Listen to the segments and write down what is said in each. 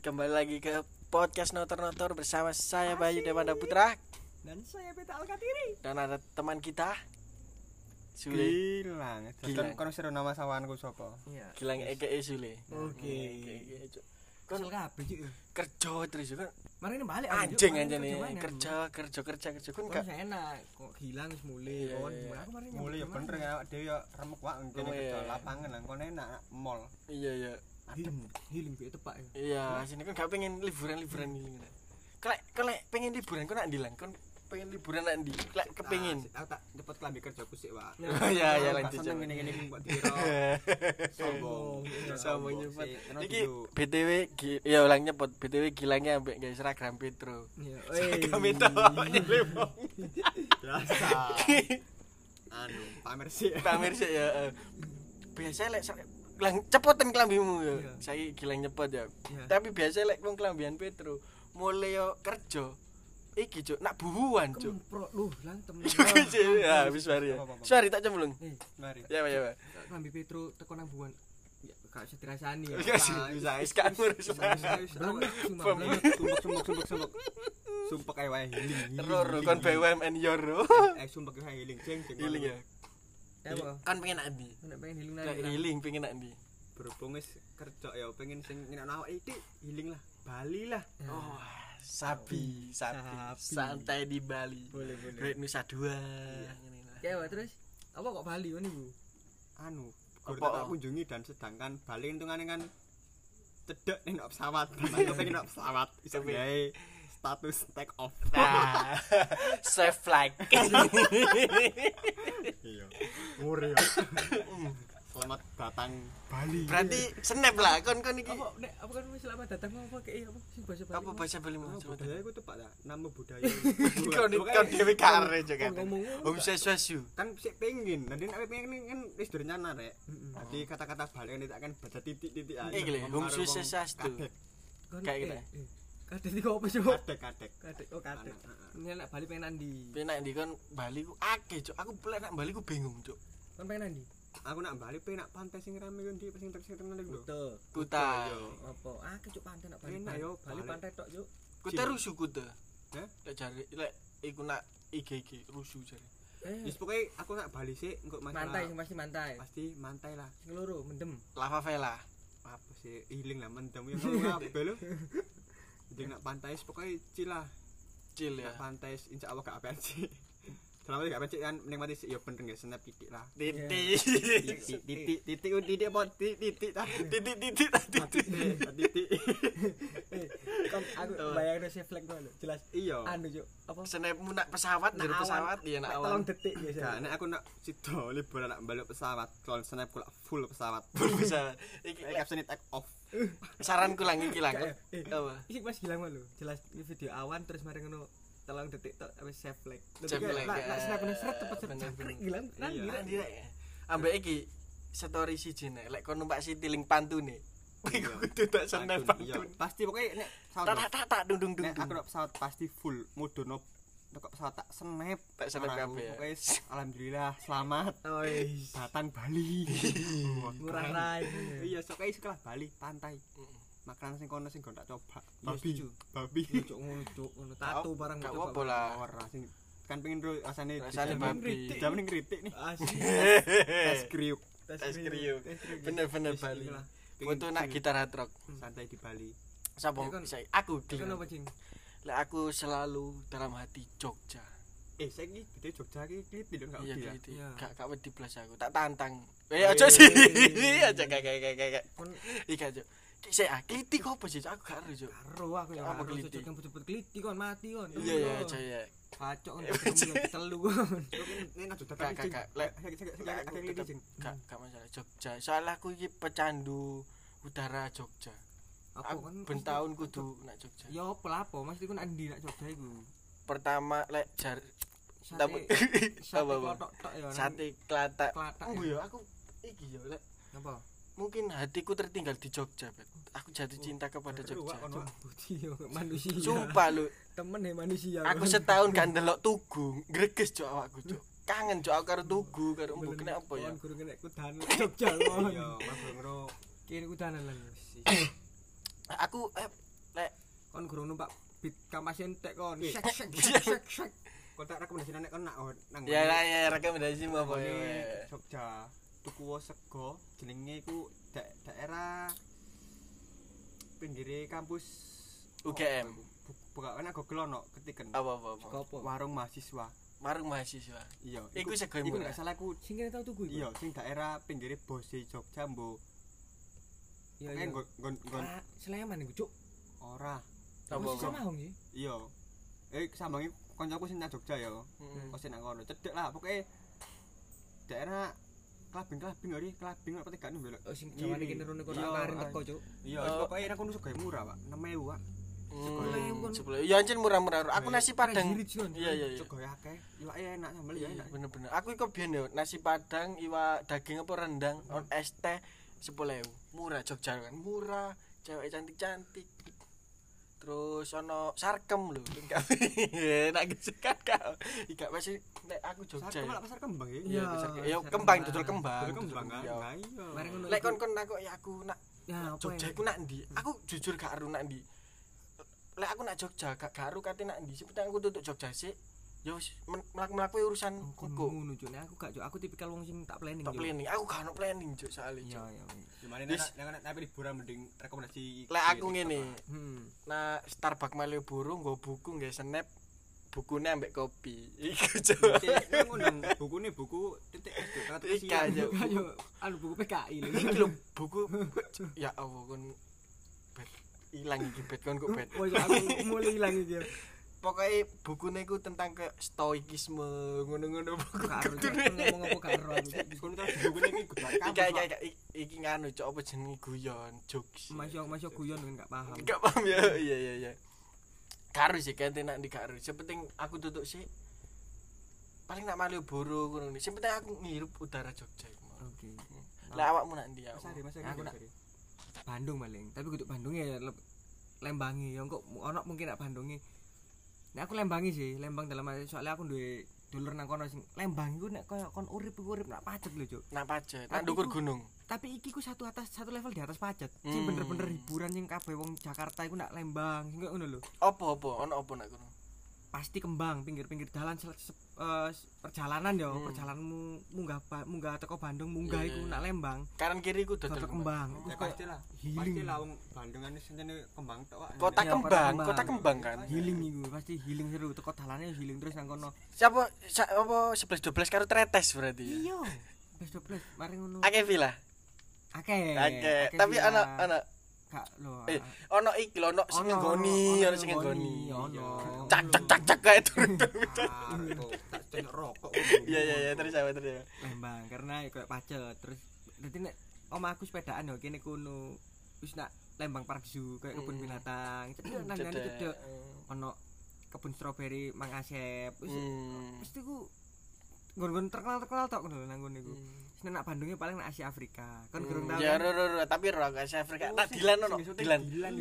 Kembali lagi ke podcast Notor-Notor bersama saya Bayu Dewanda Putra Dan saya Beta Alkatiri. dan ada teman kita Sule Gilang. Gilang. Kono sira nama sawanku sapa? Iya. Gilang EKE Sule Oke. Cuk. Kon kabeh kerja terus juga Mari ini balik anjing aja nih kerja kerja kerja kerja kan Kok gak enak kok hilang wis mulai Iya, kon. iya. Aku mari Mulai ya bener ya dhewe ya remek wae Oh, kerja iya. lapangan lah kono enak mall. iya iya Healing, healing piye tepak ya. iya sini kan gak pengen liburan liburan ini kalau kalau pengen liburan kau nak dilang kon pengen liburan nak di lek kepengin Ah, Aku tak cepet kelambi kerjaku sik, Pak. Oh, iya, iya, lanjut, Seneng coba. ngene-ngene buat diro. Sombong. sama nyepot Sik, terus iki dulu. BTW gi- ya ulang nyepot BTW gilangnya ambek guys seragam Petro Iya. seragam itu nyelebong Biasa. Anu, pamer sik. pamer sih ya eh. biasa lek ser- lang cepotan kelambimu ya saya gilang nyepot ya tapi biasa lek wong kelambian Petro mulai yo kerja iki cuk nak buhuan cuk Kempro lu lan temen. ya wis mari ya. Sorry tak cemplung Eh, Mari. ya ya Pak. Lambi Petro teko nang buan. Ya gak usah dirasani ya. Bisa wis kan ngurus. Sumpek sumpek sumpek sumpek. Sumpek ae wae healing. healing, Roro healing, kon healing. BUMN Yoro Eh sumpek wae healing jeng jeng. healing ya? Kan pengen nak ndi Nek pengen healing nang. healing pengen nak ndi Berhubung wis kerja ya pengen sing ngenak awak iki healing lah. Bali lah. Oh, sapi, sapi, santai di Bali. Boleh, boleh. Great Nusa Dua. Iya. ngene lah. Ya terus apa kok Bali kan ibu? anu guru tak kunjungi dan sedangkan Bali hitungane kan cedek nok pesawat pengen nok pesawat iso gawe status take off Nah, safe flight. iya ngure selamat datang Bali Berarti snap lah kon kon iki. Apa nek apa kan selamat datang apa kayak apa sing bahasa Bali? Apa bahasa Bali mau? budaya iku tepak ta nama budaya Kon kon dhewe kare juga. Om sesuatu. kan sik pengen nanti nek pengen kan wis direncana rek jadi kata-kata Bali kan tak kan baca titik-titik aja Iki lho, Om Kon- Kayak eh, gitu. Kadek iki apa sih? kadek kadek Kadek oh kadek. Ini anak Bali pengen nandi. Penak ndi kon Bali ku akeh, Cuk. Aku pelek nak Bali ku bingung, Cuk. Kon pengen nandi? aku nak Bali pengen nak pantai sing rame kan di sing terkenal iku lho Kuta. Kuta. yo. Apa? Ah cuk pantai nak Bali. Enak yo, Bali pantai tok yuk. Kuta rusuh kuta. Hah? Lek jare lek iku nak IG rusuh jare. Eh, Wis pokoke aku nak Bali sih engko masalah mantai sing pasti mantai. pasti mantai lah. Sing loro mendem. Lava Vela. Apa sih healing lah mendem ya kalau kabeh lho. Jadi nak pantai pokoke chill lah. Chill ya. Nak pantai insya Allah gak apa sih. Selama gak apa kan menikmati sih ya bener nggak snap titik lah. Titik. Titik titik titik oh, titik apa titik titik. Titik titik titik. Titik. Eh, kon aku Tuh. bayangno si flag ngono. Jelas Iya. anu cuk. Apa? Snapmu nak pesawat, Nak dari pesawat iya nak awan. Tolong detik biasa. Gak, nek aku nak sido liburan nak balik pesawat, kalau snap kula full pesawat. bisa. Iki Nek caption take off. Saranku lang iki lang. Eh, Apa? Iki Mas Gilang lho. Jelas video awan terus mari ngono tolong detik tok wis save flag. Save flag, Nak snap nih seret cepet. Gilang nang Iya. gila. Nah, direk. Ambek iki story siji nek lek kon numpak Citylink pantune. Iku kudu tak senep Iya, pantun. pasti pokoknya nek Tak tak tak dung dung dung. aku pesawat pasti full mudono nek pesawat tak snap Tak snap Orang kabeh. alhamdulillah selamat. Wis. datang Bali. Murah rai. iya sokai sekolah Bali pantai. Makanan sing kono sing gak tak coba. Babi. babi. Cuk ngono cuk ngono tato barang Gak apa lah. ora sing kan pengen ro rasane Rasane babi. kritik. dijamin kritik nih Asli. tes kriuk Tes kriuk. Bener-bener Bali. Foto nak gitar hard rock. santai di Bali. Sapa? Ya kan- Saya- Aku Kan Lek aku selalu dalam hati Jogja. eh saya ini gede Jogja iki kliti lho gak Iya ya gitu. Iya. Gak gak wedi blas aku. Tak tantang. Eh Eh, aja sih. Aja gak gak gak gak. Iki aja. Ki saya ah, kliti kok apa sih? Aku gak ero, karo aku ya. Apa keliti? Kan cepet kliti kon mati kon. Iya iya aja ya. Pacok kon ketemu telu kon. ini nak Jogja Gak, gak, gak. Kliti gak gak masalah Jogja. Soalnya aku iki pecandu udara Jogja. Aku kan ben taun kudu nak Jogja. Ya apa lah apa mesti kon andi nak Jogja iku. Pertama lek jar Sate sate klothok tok ya. sate klatak. Klatak, Oh ya. ya aku iki yo lek Apa? mungkin hatiku tertinggal di Jogja, Bet. Aku jatuh cinta kepada Jogja. Yo manusia. Sumpah lu, temen ya manusia. aku setahun kan delok tugu, greges cok awakku cok. Kangen cok aku karo tugu, karo mbok kena apa ya? Guru kena kudan Jogja iya mas ngro Kene kudanan lan. Aku eh, Lek kon gurung numpak bit kampas entek kon shek shek shek shek shek Kok tak rekomendasi nek kon nak oh, nang ya lah ya rekomendasi mau apa ya. Pokoknya Jogja tuku sego jenenge iku da daerah pinggire kampus UGM. Buka ana Google ono ketiken Apa apa apa. Warung mahasiswa. Marung mahasiswa. Iya, Iku sego iku nek salah iku sing kene tau tuku iku iya sing daerah pinggire Bose Jogja mbo. Iya Kayak iya nggon nggon nggon Ah, Sleman iku cuk ora. Apa. sama hong sih Iya. Eh sambangi kancaku sing nang Jogja ya. Mm. Kok sing nang kono cedek lah pokoke daerah kelabing-kelabing hari kelabing apa tiga nih belok. oh sing jawane kene rene kok Iya, karin ah. teko cuk Iya, Oh. pokoknya aku nusuk gawe murah, Pak. 6000, Pak. Hmm, Sebelah. Ya anjir murah-murah. Aku nasi padang. Iya iya iya. Cuk gawe akeh. Iwake enak sambel ya enak. Bener-bener. Aku iku biyen yo nasi padang, iwak daging apa rendang, on es teh 10.000. Murah Jogja kan. Murah, cewek cantik-cantik. Terus ono sarkem lho. Enak gitu kan kau. Ika masih nek aku Jogja. Sarkem malah pasar kembang ya. Iya, Iya, ya kembang dodol kembang. Dodol kembang kan. Iya. Iya. Lek kon kon aku ya aku nak apa Jogja ya iku nak ndi? Aku jujur gak aru nak ndi. Lek aku nak Jogja gak aru kate nak ndi. Sepenting aku tutuk Jogja sik. Ya wis mlaku-mlaku urusan kon kuku. ngono cuk nek aku gak cuk aku tipikal wong sing tak planning Tak planning. Aku gak ono planning juk soalnya. iya Cuk. iya Gimana Wis. nek nek tapi liburan mending rekomendasi Lek aku ngene, hmm nah Starbucks Malioboro nggo buku nggo snap bukune ambek kopi. Iku cuk. ngundang bukune buku titik aja. ayo anu buku PKI lho buku ya Allah kon ilang iki bet kon kok bet. Woi, aku mulai ilang iki. Pokoknya bukunya itu tentang ke stoikisme ngono-ngono buku ngomong apa aku. Cuk. Kon terus bukune iki kudu Iki kampus. iki nganu cok apa jenenge guyon jokes. Masih masih guyon gak paham. Enggak paham ya. Iya iya iya. Karo sih kan nak di karo. Sepenting aku tutuk sih. Paling nak Malioboro ngono ni. Sepenting aku ngirup udara Jogja. Oke. Lah awakmu nak ndi. Aku Mas nak-. Bandung paling, tapi kudu Bandung ya le- Lembangi. Ya kok ono mungkin nak Bandungi. Nek aku Lembangi sih, Lembang dalam arti soalnya aku duwe dulur nang kono sing Lembang iku nek koyo kon urip iku urip nak pacet lho, Cuk. Nak pacet, nak ndukur gunung. Tapi iki ku satu atas satu level di atas pacet. Sing Hmm. bener-bener hiburan sing kabeh wong Jakarta iku nak Lembang, sing ngono lho. Apa-apa, ono apa nak kono? Pasti kembang pinggir-pinggir jalan sel- se- eh, perjalanan yo, Hmm. perjalananmu munggah munggah teko Bandung munggah iku iya. nak Lembang. Kanan kiri dodol Dodol kembang. kembang. Ya pasti lah. healing. Pasti lah wong Bandung ane senjane kembang tok. Wak. Kota Iya, kembang, kota kembang. kan. healing iku pasti healing seru teko dalane healing terus nang kono Siapa apa 11 12 karo tretes berarti ya. iya wis dobles mari ngono Akeh villa. akeh Akeh, tapi villa. ana ana gak lho eh ono iki lho ono sing nggoni, ono sing nggoni. ono. Cak cak cak cak kae turun. Ah, tak cenyok rokok. Iya iya iya terus apa terus. Lembang karena koyo pacet terus dadi nek omahku sepedaan yo kene kono wis nak Lembang Park Zoo kayak kebun Mm. binatang cedek nang ngene Cedek. cedek ono kebun stroberi Mang Asep wis Hmm. mesti ku nggon-nggon terkenal-terkenal tok ngono nang ngono iku Hmm. Wis nak Bandungnya paling nak Asia Afrika kan gurung tau Ya ro tapi ro gak Asia Afrika. Oh, Tak sing- dilan ono, sing syuting dilan. Dilan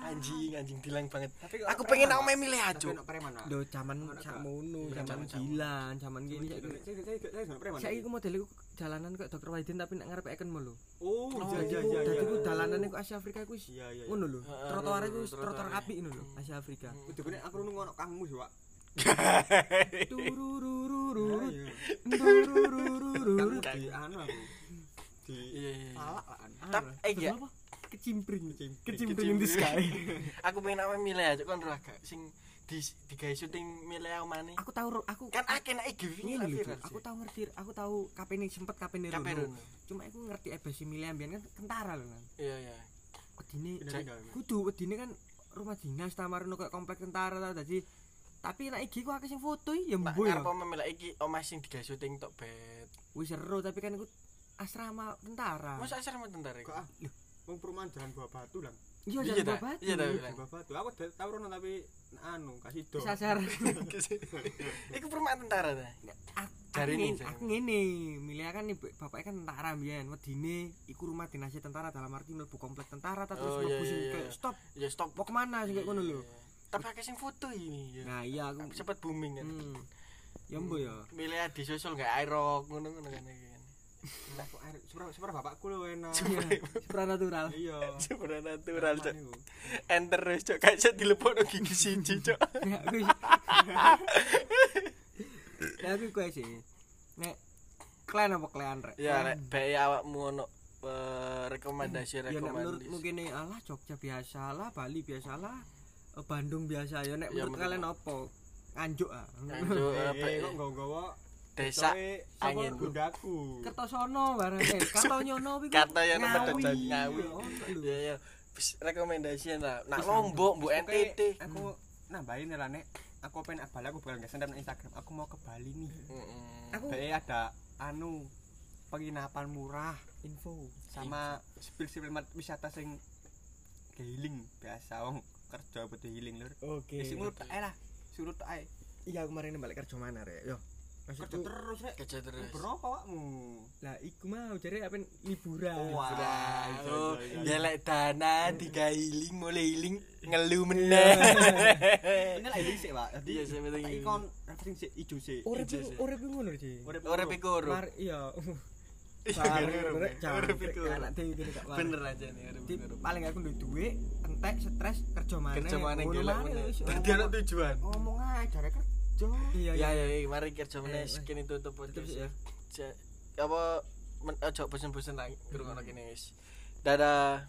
Anjing anjing dilan banget. Aku pengen aku main milih aja. ono preman. Lho zaman Ono sakmono, Iya, zaman zaman-zaman. gilan, zaman gini Saya saiki. ono preman. Ku model iku jalanan kok Dr. Wahidin tapi nek ngarep eken lho. Oh, Oh, iya iya iya. Dadi ku dalanane ku Asia Afrika ku Iya ngono lho. Heeh, Trotoar iku wis trotoar. apik ngono lho, Asia Afrika. Kudu kene aku nunggu ono Kang Mus, Wak. Turururururu. Iya. Turururururu. Kang di anu aku. Di Iya iya. iya. palak lah. kan. Tap, eh, iya. Apa? Kecimpring. Kecimpring. Kecimpring in the sky. Aku pengen aku milih aja kan ro agak sing di digawe syuting milih aku mana. Aku tahu aku Kan akeh nek iki ini viral lho, viral. Cuk. aku tahu ngerti, aku tahu kapene sempet kapene Kape Rono. Rono. Cuma aku ngerti ebesi milih ambian kan kentara lho kan. Iya iya. Wedine Pindah-pindah. kudu wedine kan rumah dinas tamarono kayak komplek tentara ta dadi tapi nek iki ku akeh sing foto ya mbo ya ngarep memilih iki omah sing digawe syuting tok bet. wis seru tapi kan iku asrama tentara Masa asrama tentara iku? Kok ah, wong perumahan jalan buah batu lah. iya jangan dah. babat Iya, dah. Jalan buah batu. Aku tau rono tapi anu kasih do. sasar Iku perumahan tentara ta. aku Jari ini, ngene- jari aku ngene milih kan nih bapaknya kan tentara mbiyen wedine iku rumah dinas tentara dalam arti mlebu komplek tentara ta terus Oh, mlebu sing stop Ya stop. mau kemana sing kayak ngono lho Tapi akeh sing foto ini ya. nah iya aku Cepet booming kan. hmm. ya mbo ya Milih di sosial gak aerok ngono-ngono kan iki. Air super super bapakku lho enak. supranatural Iya. supernatural cok Niku. enter wis cok kayak dilepokno gigi siji cok Ya, aku Ya aku kowe sih. Nek klan apa klan rek? ya rek bae awakmu ono eh, rekomendasi Ya nek menurutmu rekomendasi kene alah Jogja biasa lah, Bali biasa lah, eh, Bandung biasa ya nek Ya, menurut menurut- kalian apa? Nganjuk ah. Nganjuk. Eh, apa ya? kok nggawa desa Coe, angin. bundaku. Kertosono barang eh Kartonyono kuwi. Kata yang Ngawi. nomor dodot, Ngawi. Ya, ya ya wis rekomendasi lah nak lombok mbok NTT Aku nambahin ya nek aku pengen Bali aku bakal nggak snap Instagram. Aku mau ke Bali nih. Mm-mm. Aku Bae ada anu penginapan murah info. sama spill-spill wisata sing healing biasa wong kerja butuh healing lur. Oke. Wis ngono tak ae lah. Surut tak ae. Iya kemarin balik kerja mana rek? Yo. Kerja terus rek. kerja terus Berapa awakmu? lah iku mau jare apa liburan. Wah. Oh, iya, iya. ya lek dana tiga healing mulai healing ngelu meneh. Ini lah healing sih, Pak. Jadi Iya, sih, penting tak healing. ikon refreshing sih ijo sih. Urip Ijo urip iku ngono sih. Urip. Mar iya. Iya, Bar bener, rek bener. Urip iku. anak dhewe gini gak waras. Bener aja nih, urip Di, iku. paling aku duwe duit, entek stres kerja mana. Kerja mana Ngono gelek maneh, meneh. wis. Berarti ana tujuan. Ngomong aja rek kerja. Iya Ya iya. ya, ya, mari kerja meneh Eh, kene tutup Tutup podcast. sih ya. Ja- Apa men- ojo bosen-bosen lagi kurang kene wis. Dadah.